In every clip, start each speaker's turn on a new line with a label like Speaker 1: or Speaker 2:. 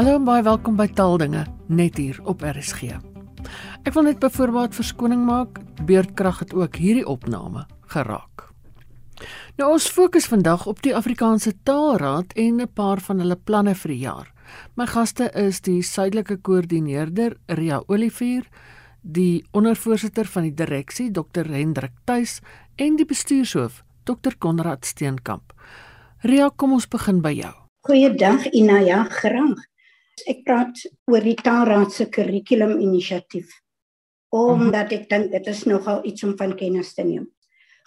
Speaker 1: Hallo en baie welkom by Taaldinge net hier op RSG. Ek wil net byvoorbeeld verskoning maak, beerdkrag het ook hierdie opname geraak. Nou ons fokus vandag op die Afrikaanse Taalraad en 'n paar van hulle planne vir die jaar. My gaste is die suidelike koördineerder Ria Olivier, die ondervoorsitter van die direksie Dr Hendrik Tuis en die bestuurshoof Dr Konrad Steenkamp. Ria, kom ons begin by jou.
Speaker 2: Goeiedag Inaya, graag. Ek praat oor die Taalraad se kurrikulum inisiatief. Omdat ek dink dit is nogal iets om van kennis te neem.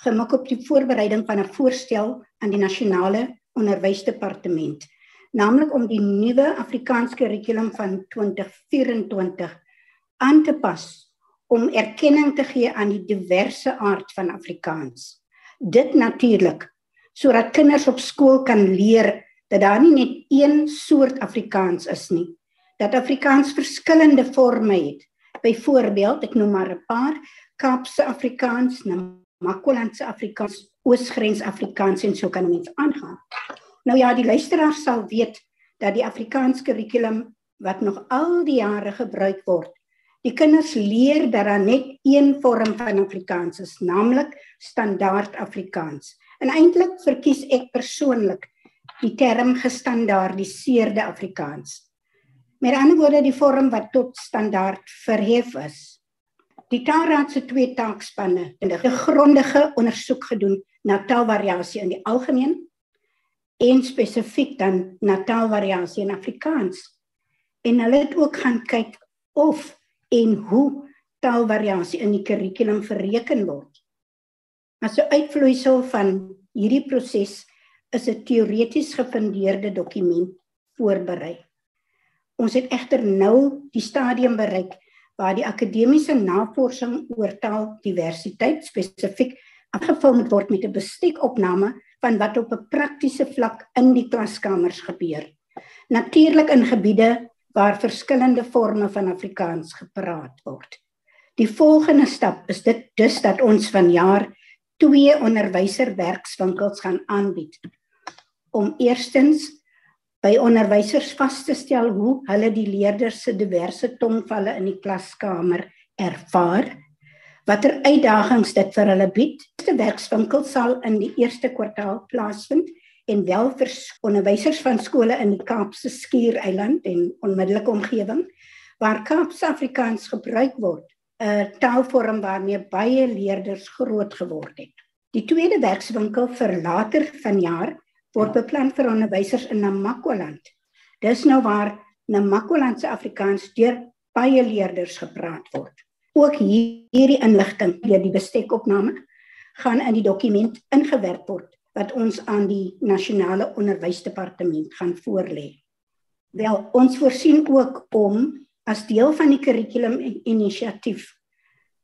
Speaker 2: Gemik op die voorbereiding van 'n voorstel aan die nasionale onderwysdepartement, naamlik om die nuwe Afrikaans kurrikulum van 2024 aan te pas om erkenning te gee aan die diverse aard van Afrikaans. Dit natuurlik sodat kinders op skool kan leer dat daar nie net een soort Afrikaans is nie, dat Afrikaans verskillende forme het. Byvoorbeeld, ek noem maar 'n paar: Kaapse Afrikaans, Namakolandse Afrikaans, Oosgrens Afrikaans en so kan mens aangaan. Nou ja, die luisteraar sal weet dat die Afrikaans kurrikulum wat nog al die jare gebruik word, die kinders leer dat daar net een vorm van Afrikaans is, naamlik standaard Afrikaans. En eintlik verkies ek persoonlik die term gestandaardiseerde Afrikaans. Met ander woorde die vorm wat tot standaard verhef is. Die Taalraad se twee taakspanne het 'n grondige ondersoek gedoen na taalvariasie in die algemeen en spesifiek dan na taalvariasie in Afrikaans. En hulle het ook gaan kyk of en hoe taalvariasie in die kurrikulum bereken word. As 'n uitvloeisel van hierdie proses is 'n teoreties gefundeerde dokument voorberei. Ons het egter nou die stadium bereik waar die akademiese navorsing oor taaldiversiteit spesifiek afgevul moet word met 'n bestiekopname van wat op 'n praktiese vlak in die klaskamers gebeur. Natuurlik in gebiede waar verskillende forme van Afrikaans gepraat word. Die volgende stap is dit dus dat ons vanjaar twee onderwyserwerkswinkels gaan aanbied om eerstens by onderwysers vas te stel hoe hulle die leerders se diverse tongvalle in die klaskamer ervaar watter uitdagings dit vir hulle bied. Die werkswinkel sal in die eerste kwartaal plaasvind en wel vir onderwysers van skole in die Kaapse Skiereiland en onmiddellike omgewing waar Kaapse Afrikaans gebruik word, 'n taalvorm waarmee baie leerders groot geword het. Die tweede werkswinkel vir later vanjaar word beplan vir onderwysers in Namakwaland. Dis nou waar Namakwaland se Afrikaans deur baie leerders gepraat word. Ook hierdie inligting deur die bestekopname gaan in die dokument ingewerk word wat ons aan die nasionale onderwysdepartement gaan voorlê. Wel, ons voorsien ook om as deel van die kurrikulum inisiatief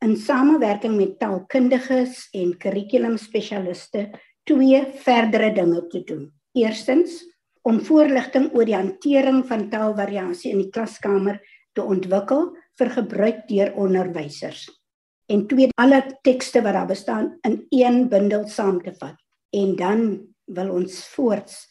Speaker 2: in samewerking met taalkundiges en kurrikulum spesialiste twee verdere dinge te doen. Eerstens om voorligting oor die hantering van taalvariasie in die klaskamer te ontwikkel vir gebruik deur onderwysers. En tweede alle tekste wat daar bestaan in een bundel saam te vat. En dan wil ons voorts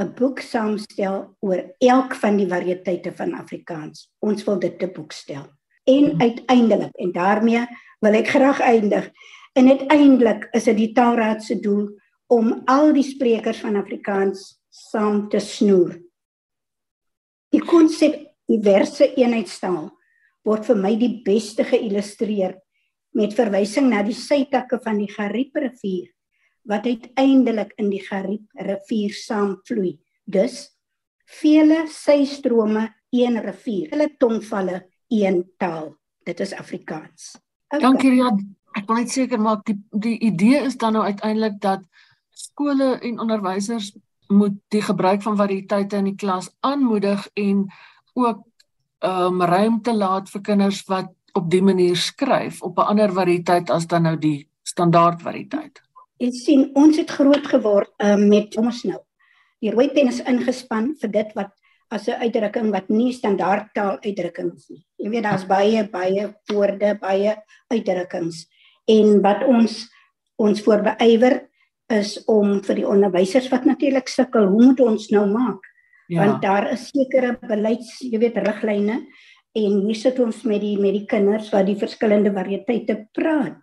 Speaker 2: 'n boek saamstel oor elk van die variëteite van Afrikaans. Ons wil dit te boek stel. En uiteindelik en daarmee wil ek graag eindig En uiteindelik is dit die Taalraad se doel om al die sprekers van Afrikaans saam te snoer. Die konsep diverse eenheidstaal word vir my die beste geïllustreer met verwysing na die sytakke van die Gariep rivier wat uiteindelik in die Gariep rivier saamvloei. Dus vele systrome een rivier, hulle tongvalle een taal. Dit is Afrikaans.
Speaker 1: Okay. Dankie Ria ek wil net seker maak die die idee is dan nou uiteindelik dat skole en onderwysers moet die gebruik van variëteite in die klas aanmoedig en ook um ruimte laat vir kinders wat op die manier skryf op 'n ander variëteit as dan nou die standaard variëteit.
Speaker 2: Ek sien ons het groot geword um, met ons nou. Die rooi pen is ingespan vir dit wat as 'n uitdrukking wat nie standaard taal uitdrukkings nie. Jy weet daar's baie baie woorde, baie uitdrukkings en wat ons ons voorbeywer is om vir die onderwysers wat natuurlik sukkel, hoe moet ons nou maak Ja. Want daar is sekere beleids, jy weet, riglyne en hier sit ons met die met die kinders wat die verskillende variëteite praat.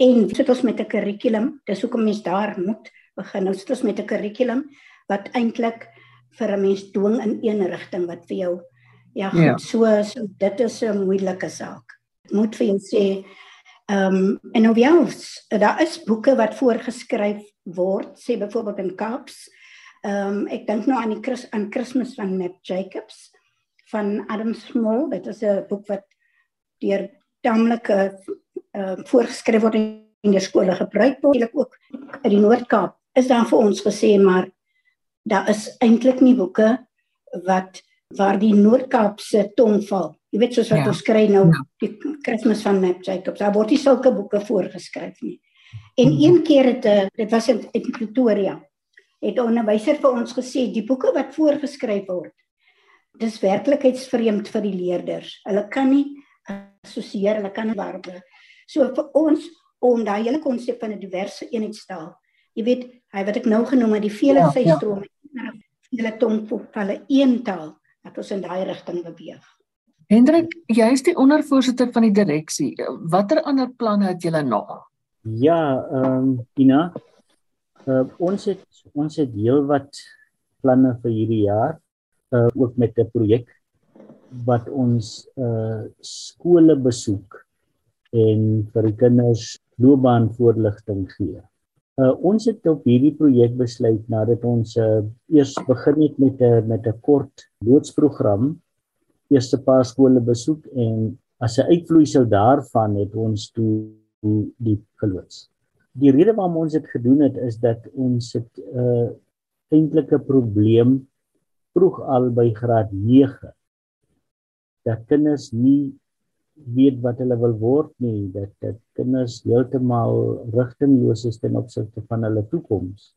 Speaker 2: En sit ons met 'n kurrikulum. Dis hoekom mens daar moet begin. Nou sit ons met 'n kurrikulum wat eintlik vir 'n mens dwing in een rigting wat vir jou ja, goed, ja. so so dit is 'n moeilike saak. Moet vir jou sê ehm um, en nou ja, daar is boeke wat voorgeskryf word, sê byvoorbeeld in Kaaps. Ehm um, ek dink nou aan die Chris, aan Kersfees van Matt Jacobs van Adam Small. Dit is 'n boek wat deur tamelike ehm uh, voorgeskryf word in die skole gebruik word. Eintlik ook in die Noord-Kaap is daar vir ons gesê maar daar is eintlik nie boeke wat waar die Noord-Kaapse tong val. Jy weet soos wat ja. ons kry nou ja. die Kersfees van Matt Jacobs. Daar word nie sulke boeke voorgeskryf nie. En mm -hmm. een keer het eh, dit was in, in Pretoria. Het 'n onderwyser vir ons gesê die boeke wat voorgeskryf word dis werklikheidsvreemd vir die leerders. Hulle kan nie assosieer, hulle kan nie waarbe. So vir ons om daai hele konsep van 'n diverse eenheidstaal. Jy weet, hy wat ek nou genoem het, die vele ja, vystrome, ja. vele tongvolle een taal dat ons in daai rigting beweeg.
Speaker 1: Hendrik, jy is die ondervoorsitter van die direksie. Watter ander planne het julle nog?
Speaker 3: Ja, ehm um, Ina, uh, ons het ons het heelwat planne vir hierdie jaar uh, ook met 'n projek wat ons uh skole besoek en vir die kinders loopbaanvoorligting gee. Uh ons het op hierdie projek besluit nadat ons uh eers begin het met 'n met 'n kort loodsprogram eerste paar skole besoek en as 'n uitvloeisel daarvan het ons toe die geloods. Die rede waarom ons dit gedoen het is dat ons het 'n uh, eintlike probleem vroeg al by graad 9 dat kinders nie weet wat hulle wil word nie dat dit kinders heeltemal rigtingloos is ten opsigte van hulle toekoms.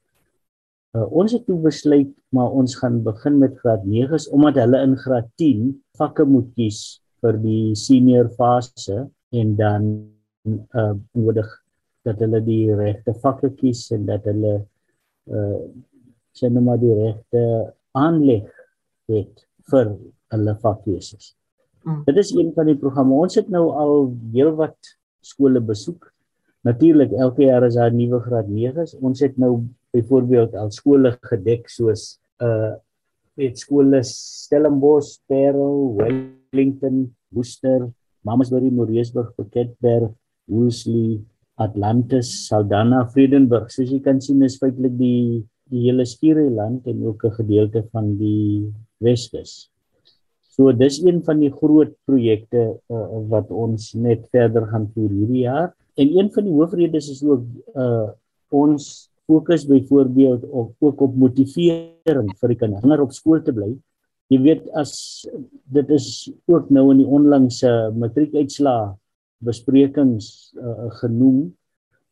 Speaker 3: Uh, ons het toe besluit maar ons gaan begin met graad 9s omdat hulle in graad 10 vakke moet kies vir die senior fase en dan uh nodig dat hulle die regte vakke kies en dat hulle uh sien nou maar die regte aanleg het vir hulle vakkeuses. Mm. Dit is een van die programme. Ons het nou al heelwat skole besoek. Natuurlik elke jaar is daar nuwe graad 9s. Ons het nou byvoorbeeld al skole gedek soos uh weet skole Stellenbosch, Parel, Wellington, Worcester, Mamasbury, Moreesburg, Piketberg, Woolsley, Atlantis, Saldanha, Vredenburg. Soos jy kan sien is feitelik die die hele Skiereiland en ook 'n gedeelte van die Weskus. So dis een van die groot projekte uh, wat ons net verder gaan voer hierdie jaar. En een van die hoofredes is ook uh ons fokus byvoorbeeld op ook op motivering vir die kinders. Om op skool te bly. Jy weet as dit is ook nou in die onlangse matriekuitslae besprekings uh, genoem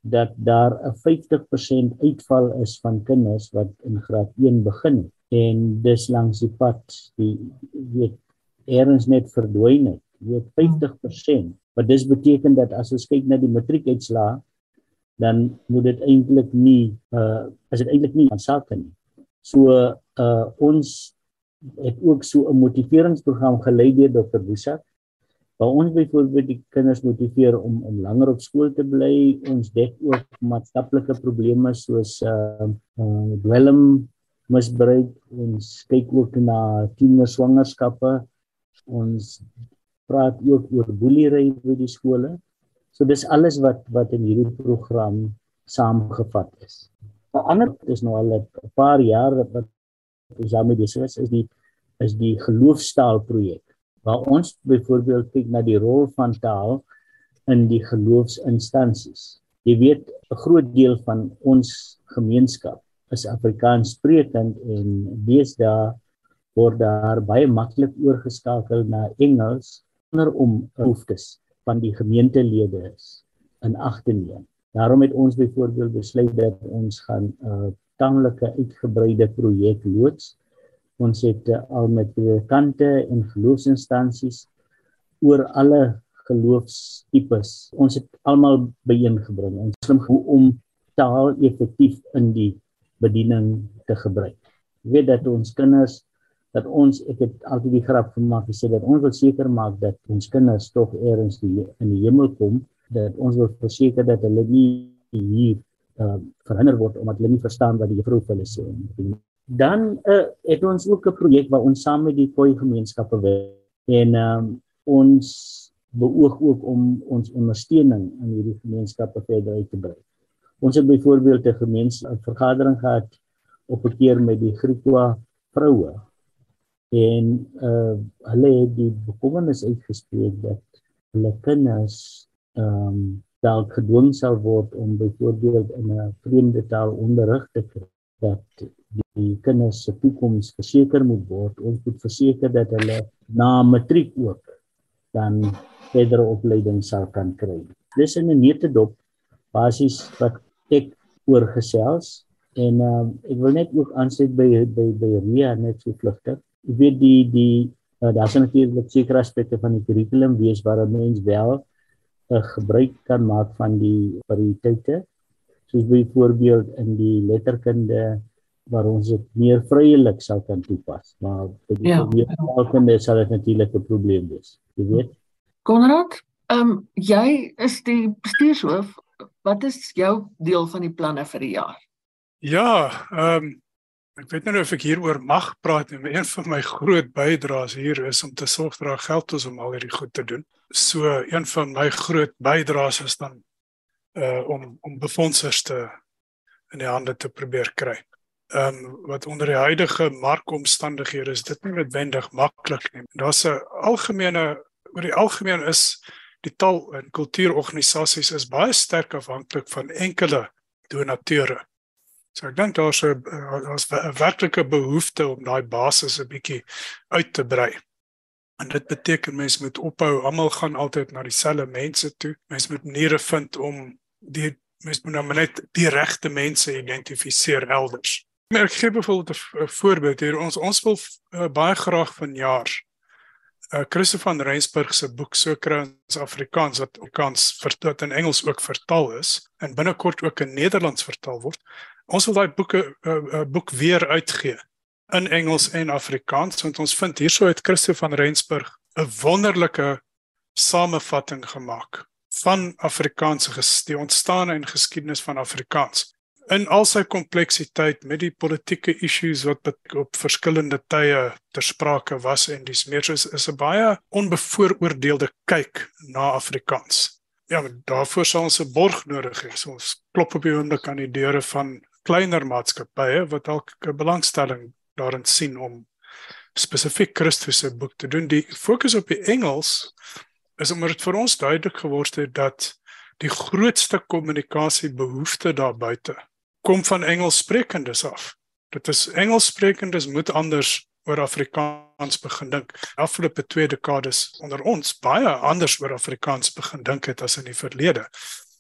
Speaker 3: dat daar 'n 50% uitval is van kinders wat in graad 1 begin en dis langs die pad die weet eerens net verdwyn het. Weet 50% wat dis beteken dat as ons kyk na die matriekuitslae dan moet dit eintlik nie uh is dit eintlik nie van sake nie so uh ons het ook so 'n motiveringsprogram gelei deur Dr. Busak waar ons byvoorbeeld die kinders motiveer om om langer op skool te bly. Ons dek ook maatskaplike probleme soos uh, uh dwelm misbruik. Ons kyk ook na tienerswangerskappe. Ons praat ook oor boelery by die skole. So dis alles wat wat in hierdie program saamgevat is. 'n Ander is nou al 'n paar jaar wat ons daarmee besig is, is die is die geloofstaal projek waar ons byvoorbeeld kyk na die rol van taal in die geloofsinstansies. Jy weet 'n groot deel van ons gemeenskap is Afrikaans sprekend en deesdae word daar baie maklik oorgeskakel na Engels sonder om behoeftes van die gemeentelede is in ag te neem. Daarom het ons byvoorbeeld besluit dat ons gaan 'n uh, tamelike uitgebreide projek loods. Ons het uh, al met predikante en geloofsinstansies oor alle geloofstipes ons het almal byeengebring ons slim hoe om taal effektief in die bediening te gebruik. Weet dat ons kinders dat ons ek het altyd die grap gemaak gesê dat ons wil seker maak dat ons kinders tog eers die, in die hemel kom dat ons wil verseker dat hulle nie hier uh, verhinder word omdat hulle nie verstaan wat die juffrou vir hulle sê nie dan uh, het ons ook 'n projek waar ons saam met die koi gemeenskappe werk en um, ons beoog ook om ons ondersteuning aan hierdie gemeenskappe verder uit te brei. Ons het byvoorbeeld 'n gemeenskap vergadering gehad op 'n keer met die Griekwa vroue en uh, hulle het die bekommernis uitgespreek dat hulle kinders ehm um, dalk gedwing sal word om byvoorbeeld in 'n vreemde taal onderrig te kry dat die kinders se toekoms verseker moet word. Ons moet verseker dat hulle na matriek ook dan verdere opleiding sal kan kry. Dis in 'n neutedop basies wat ek oorgesels en uh, ek wil net ook aansluit by by by Ria net so vlugtig. Ek weet die die uh, daar's natuurlik sekere aspekte van die kurrikulum wees waar 'n mens wel 'n uh, gebruik kan maak van die variëteite soos byvoorbeeld in die letterkunde waar ons dit meer vryelik sou kan toepas. Maar vir die ja. sal dit natuurlik 'n probleem wees. Jy weet.
Speaker 1: Konrad, ehm um, jy is die bestuurshoof. Wat is jou deel van die planne vir die jaar?
Speaker 4: Ja, ehm um, ek weet nie of ek hieroor mag praat nie, maar een van my groot bydraes hier is om te sorg dat daar geld is om al hierdie goed te doen. So een van my groot bydraes is dan uh om om befondsers te in die hande te probeer kry ehm um, wat onder die huidige markomstandighede is dit nie noodwendig maklik nie. Daar's 'n algemene oor die algemeen is die taal en kultuurorganisasies is baie sterk afhanklik van enkele donateure. So ek dink daar's 'n daar's 'n werklike behoefte om daai basis 'n bietjie uit te brei. En dit beteken mense moet ophou, almal gaan altyd na dieselfde mense toe. Mense moet maniere vind om die mense moet nou net die regte mense identifiseer elders. Maar ek gee byvoorbeeld 'n voorbeeld hier. Ons ons wil uh, baie graag vanjaar uh Christoffel van Rensburg se boek Sokrates Afrikaans wat Afrikaans vertaal in Engels ook vertaal is en binnekort ook in Nederlands vertaal word. Ons wil daai boeke uh, uh, boek weer uitgee in Engels en Afrikaans want ons vind hierso het Christoffel van Rensburg 'n wonderlike samevatting gemaak van Afrikaanse geskiedenis, ontstaan en geskiedenis van Afrikaans in al sy kompleksiteit met die politieke issues wat op verskillende tye ter sprake was en dis meer soos is 'n baie onbevooroordeelde kyk na Afrikaans. Ja, daarvoor sal ons 'n borg nodig hê. So ons klop op die oomblik aan die deure van kleiner maatskappye wat dalk 'n belangstelling daarin sien om spesifiek Christus se boek te doen. Die fokus op die Engels is omdat dit vir ons duidelik geword het dat die grootste kommunikasiebehoefte daar buite kom van Engelssprekendes af. Dit is Engelssprekendes moet anders oor Afrikaans begin dink. Afgelope 2 dekades onder ons baie anders oor Afrikaans begin dink het as in die verlede.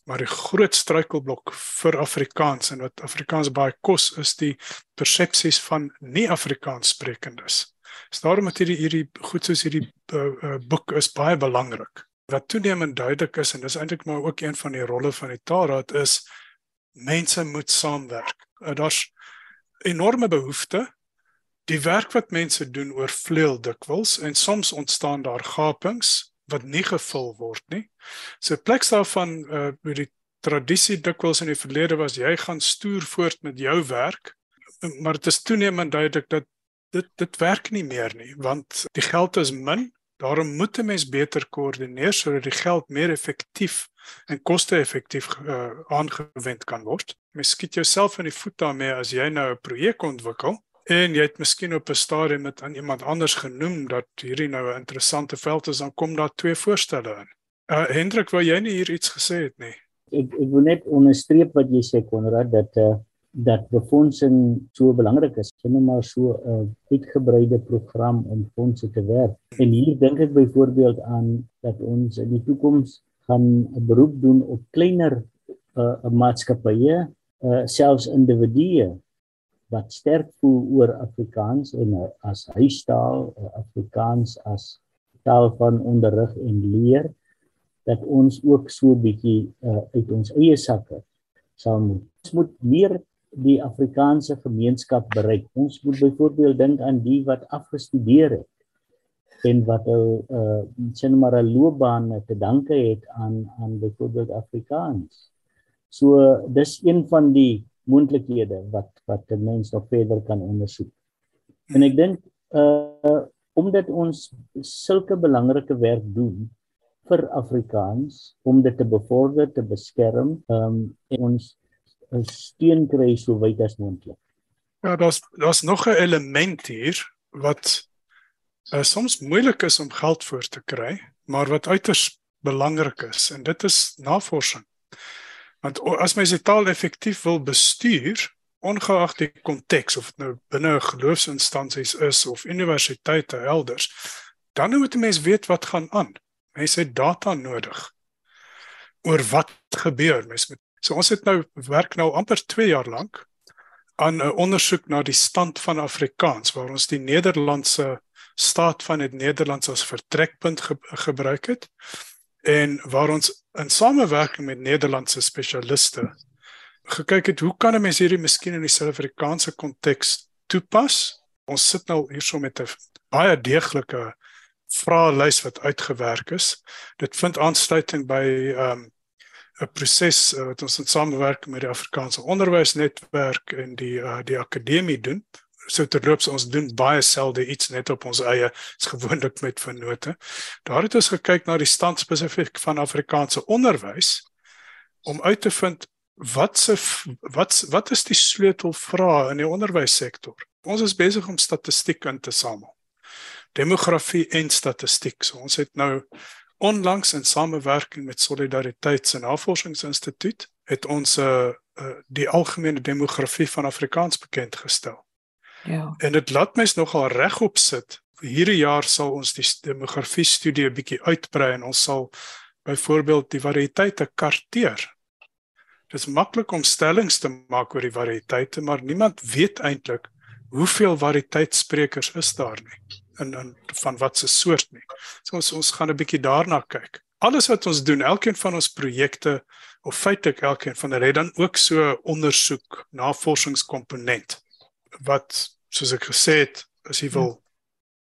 Speaker 4: Maar die groot struikelblok vir Afrikaans en wat Afrikaans baie kos is die persepsies van nie-Afrikaans sprekendes. Dis daarom dat hierdie hierdie goed soos hierdie uh, uh, boek is baie belangrik. Wat toenemend duidelik is en dis eintlik maar ook een van die rolle van die Taalraad is mense moet saamwerk. Uh, Daar's enorme behoefte. Die werk wat mense doen oorvleuel dikwels en soms ontstaan daar gapings wat nie gevul word nie. So plek daarvan uh by die tradisie dikwels in die verlede was jy gaan stoer voort met jou werk, maar dit is toenemend duidelik dat dit dit werk nie meer nie want die geld is min. Daarom moet 'n mens beter koördineer sodat die geld meer effektief en koste-effektief uh, aangewend kan word. Mens skiet jouself in die voet daarmee as jy nou 'n projek ontwikkel en jy het miskien op 'n stadium met aan iemand anders genoem dat hierdie nou 'n interessante veld is, dan kom daar twee voorstelle in. Uh Hendrik, wou jy nie hier iets gesê het nie?
Speaker 3: Ek ek wil net onderstreep wat jy sê Konrad dat uh dat befondsing so belangrik is. Dit is maar so 'n uitgebreide program om fondse te werk. En hier dink ek byvoorbeeld aan dat ons in die toekoms gaan 'n beroep doen op kleiner uh, maatskappye, uh, selfs individue wat sterk voel oor Afrikaans en uh, as huistaal, uh, Afrikaans as taal van onderrig en leer dat ons ook so 'n bietjie uh, uit ons eie sakke sal moet. Ons moet meer die Afrikaanse gemeenskap bereik. Ons moet byvoorbeeld dink aan die wat afgestudeer het en wat hul uh sien nou maar 'n loopbaan te danke het aan aan byvoorbeeld Afrikaans. So dis een van die moontlikhede wat wat 'n mens nog verder kan ondersoek. En ek dink uh omdat ons sulke belangrike werk doen vir Afrikaans om dit te bevorder, te beskerm, um en ons 'n steun kry so wyd as moontlik.
Speaker 4: Ja, daar's daar's nog 'n element hier wat uh, soms moeilik is om geld voor te kry, maar wat uiters belangrik is en dit is navorsing. Want as mens die taal effektief wil bestuur, ongeag die konteks of dit nou binne 'n geloofsinstansies is of universiteite elders, dan moet 'n mens weet wat gaan aan. Mense het data nodig oor wat gebeur. Mens moet So ons het nou werk nou amper 2 jaar lank aan 'n ondersoek na die stand van Afrikaans waar ons die Nederlandse staat van dit Nederlands as vertrekpunt ge gebruik het en waar ons in samewerking met Nederlandse spesialiste gekyk het hoe kan 'n mens hierdie miskien in die Suid-Afrikaanse konteks toepas? Ons sit nou hierso met 'n baie deeglike vraelys wat uitgewerk is. Dit vind aansluiting by ehm um, 'n proses uh, wat ons in samewerking met die Afrikaanse Onderwysnetwerk en die uh, die akademie doen. So terloops ons doen baie selde iets net op ons eie, is gewoonlik met vennote. Daar het ons gekyk na die stand spesifiek van Afrikaanse onderwys om uit te vind wat se wat wat is die sleutelvrae in die onderwyssektor. Ons is besig om statistiek in te samel. Demografie en statistiek. So ons het nou onlangs in samewerking met Solidariteits- en Navorsingsinstituut het ons 'n uh, uh, die algemene demografie van Afrikaans bekend gestel. Ja. En dit laat mens nogal regop sit. Hierdie jaar sal ons die demografie studie 'n bietjie uitbrei en ons sal byvoorbeeld die variëteite karteer. Dit is maklik om stellings te maak oor die variëteite, maar niemand weet eintlik hoeveel variëteitsprekers is daar nie in in van wat se soort nie. So ons ons gaan 'n bietjie daarna kyk. Alles wat ons doen, elkeen van ons projekte of feitelik elkeen van hulle het dan ook so ondersoek, navorsingskomponent wat soos ek gesê het, as jy wil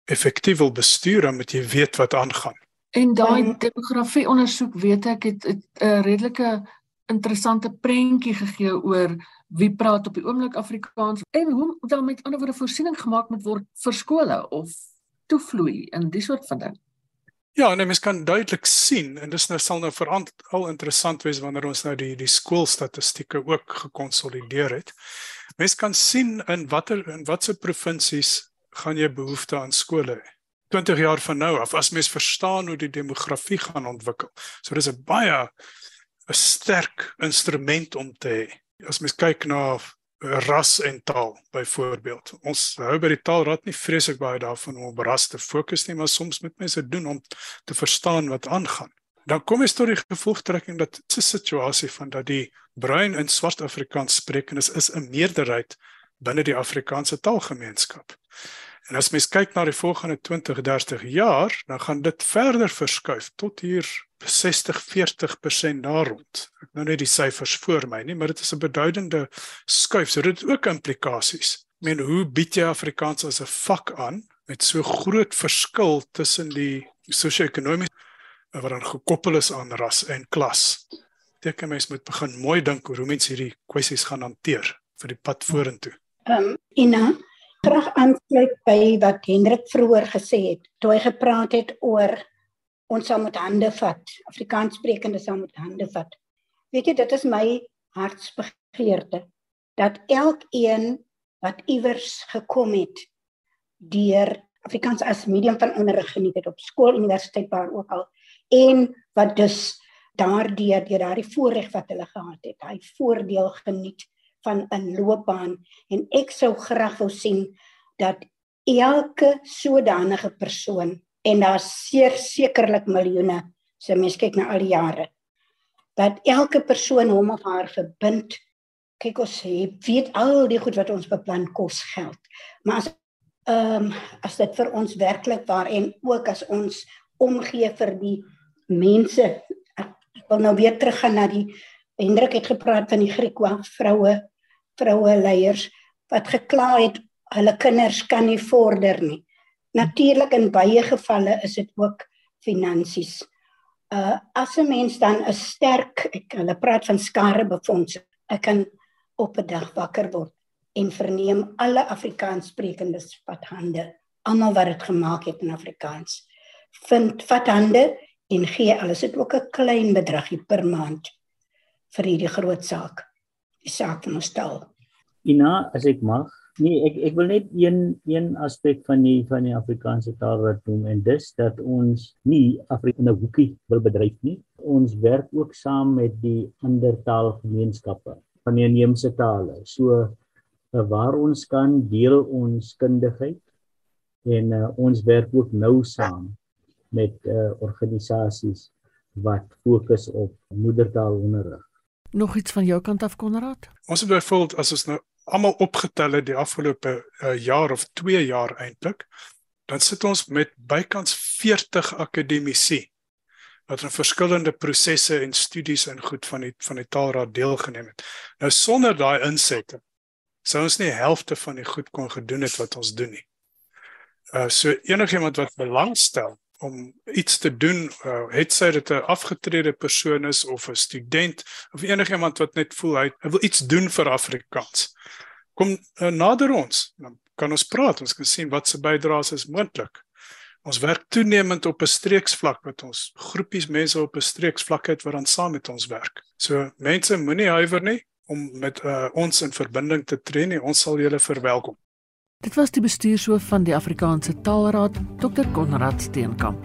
Speaker 4: effektief wil bestuur, dan moet jy weet wat aangaan.
Speaker 1: En daai demografie ondersoek weet ek het 'n redelike interessante prentjie gegee oor wie praat op die oomblik Afrikaans en hoe dan met ander woorde voorsiening gemaak moet word vir skole of toevloei in die soort van ding.
Speaker 4: Ja, nee, mens kan duidelik sien en dis nou sal nou veral al interessant wees wanneer ons nou die die skoolstatistieke ook gekonsolideer het. Mens kan sien in watter in watse provinsies gaan jy behoefte aan skole hê. 20 jaar van nou af as mens verstaan hoe die demografie gaan ontwikkel. So dis 'n baie 'n sterk instrument om te hê. As mens kyk na ras en taal byvoorbeeld. Ons hou by die taalraad nie vreeslik baie daarvan om op ras te fokus nie, maar soms moet mense doen om te verstaan wat aangaan. Dan kom jy tot die gevolgtrekking dat 'n situasie van dat die bruin en swart Afrikaans sprekendes is 'n meerderheid binne die Afrikaanse taalgemeenskap. En as mens kyk na die volgende 20, 30 jaar, dan gaan dit verder verskuif tot hier 60-40% daar rond. Ek nou net die syfers voor my nie, maar dit is 'n beduidende skuif. So dit het ook implikasies. Ek meen, hoe bied jy Afrikaans as 'n vak aan met so groot verskil tussen die sosio-ekonomies wat dan gekoppel is aan ras en klas? Beteken mens moet begin mooi dink oor hoe mense hierdie kwessies gaan hanteer vir die pad vorentoe.
Speaker 2: Ehm um, Ina, graag aansluit by wat Hendrik vroeër gesê het toe hy gepraat het oor ons sal met hande vat. Afrikaans sprekende sal met hande vat. Weet jy dit is my hartsbegeerte dat elkeen wat iewers gekom het deur Afrikaans as medium van onderrig geniet het op skool universiteit waar ook al en wat dus daardeur deur daardie voorreg wat hulle gehad het hy voordeel geniet van 'n loopbaan. En ek sou graag wou sien dat elke sodanige persoon en daar seer sekerlik miljoene. Se mens kyk na al die jare. Dat elke persoon hom of haar verbind. Kyk ons sê weet al die goed wat ons beplan kos geld. Maar as ehm um, as dit vir ons werklik waar en ook as ons omgee vir die mense ek wil nou weer teruggaan na die Hendrik het gepraat van die Griekwa vroue vroue leiers wat gekla het hulle kinders kan nie vorder nie. Natuurlik in baie gevalle is dit ook finansies. Uh as 'n mens dan 'n sterk, ek hulle praat van skare befonds. Ek kan op 'n dag wakker word en verneem alle Afrikaans sprekendes wat hande, almal wat dit gemaak het in Afrikaans. Vind vat hande en gee alles dit ook 'n klein bedragie per maand vir hierdie groot saak. Die saak van ons taal.
Speaker 3: Ina, as ek mag, Nee, ek ek wil net een een aspek van die van die Afrikaanse taal wat noem en dis dat ons nie Afrikaanse hoekie wil bedryf nie. Ons werk ook saam met die ander taalgemeenskappe van die inheemse tale. So uh, waar ons kan deel ons kundigheid en uh, ons werk ook nou saam met uh, organisasies wat fokus op moedertaalonderrig.
Speaker 1: Nog iets van jou kant af Konrad?
Speaker 4: Ons het byvoorbeeld as ons nou almal opgetel het die afgelope uh, jaar of 2 jaar eintlik, dan sit ons met bykans 40 akademici wat aan verskillende prosesse en studies en goed van die van die taalraad deelgeneem het. Nou sonder daai insette sou ons nie helfte van die goed kon gedoen het wat ons doen nie. Uh so enigiemand wat belangstel om iets te doen, uh, het sy dit 'n afgetrede persoon is of 'n student of enigiemand wat net voel hy, hy wil iets doen vir Afrikaans. Kom uh, nader ons, dan kan ons praat, ons kan sien wat se bydraes is moontlik. Ons werk toenemend op 'n streeksvlak met ons groepies mense op 'n streeksvlak het wat dan saam met ons werk. So mense moenie huiwer nie om met uh, ons in verbinding te tree nie. Ons sal julle verwelkom.
Speaker 1: Dit was die bestuurshoof van die Afrikaanse Taalraad, Dr. Konrad Steenkamp.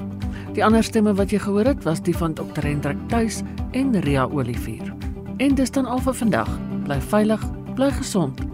Speaker 1: Die ander stemme wat jy gehoor het, was die van Dr. Hendrik Tuis en Ria Olivier. En dis dan al vir vandag. Bly veilig, bly gesond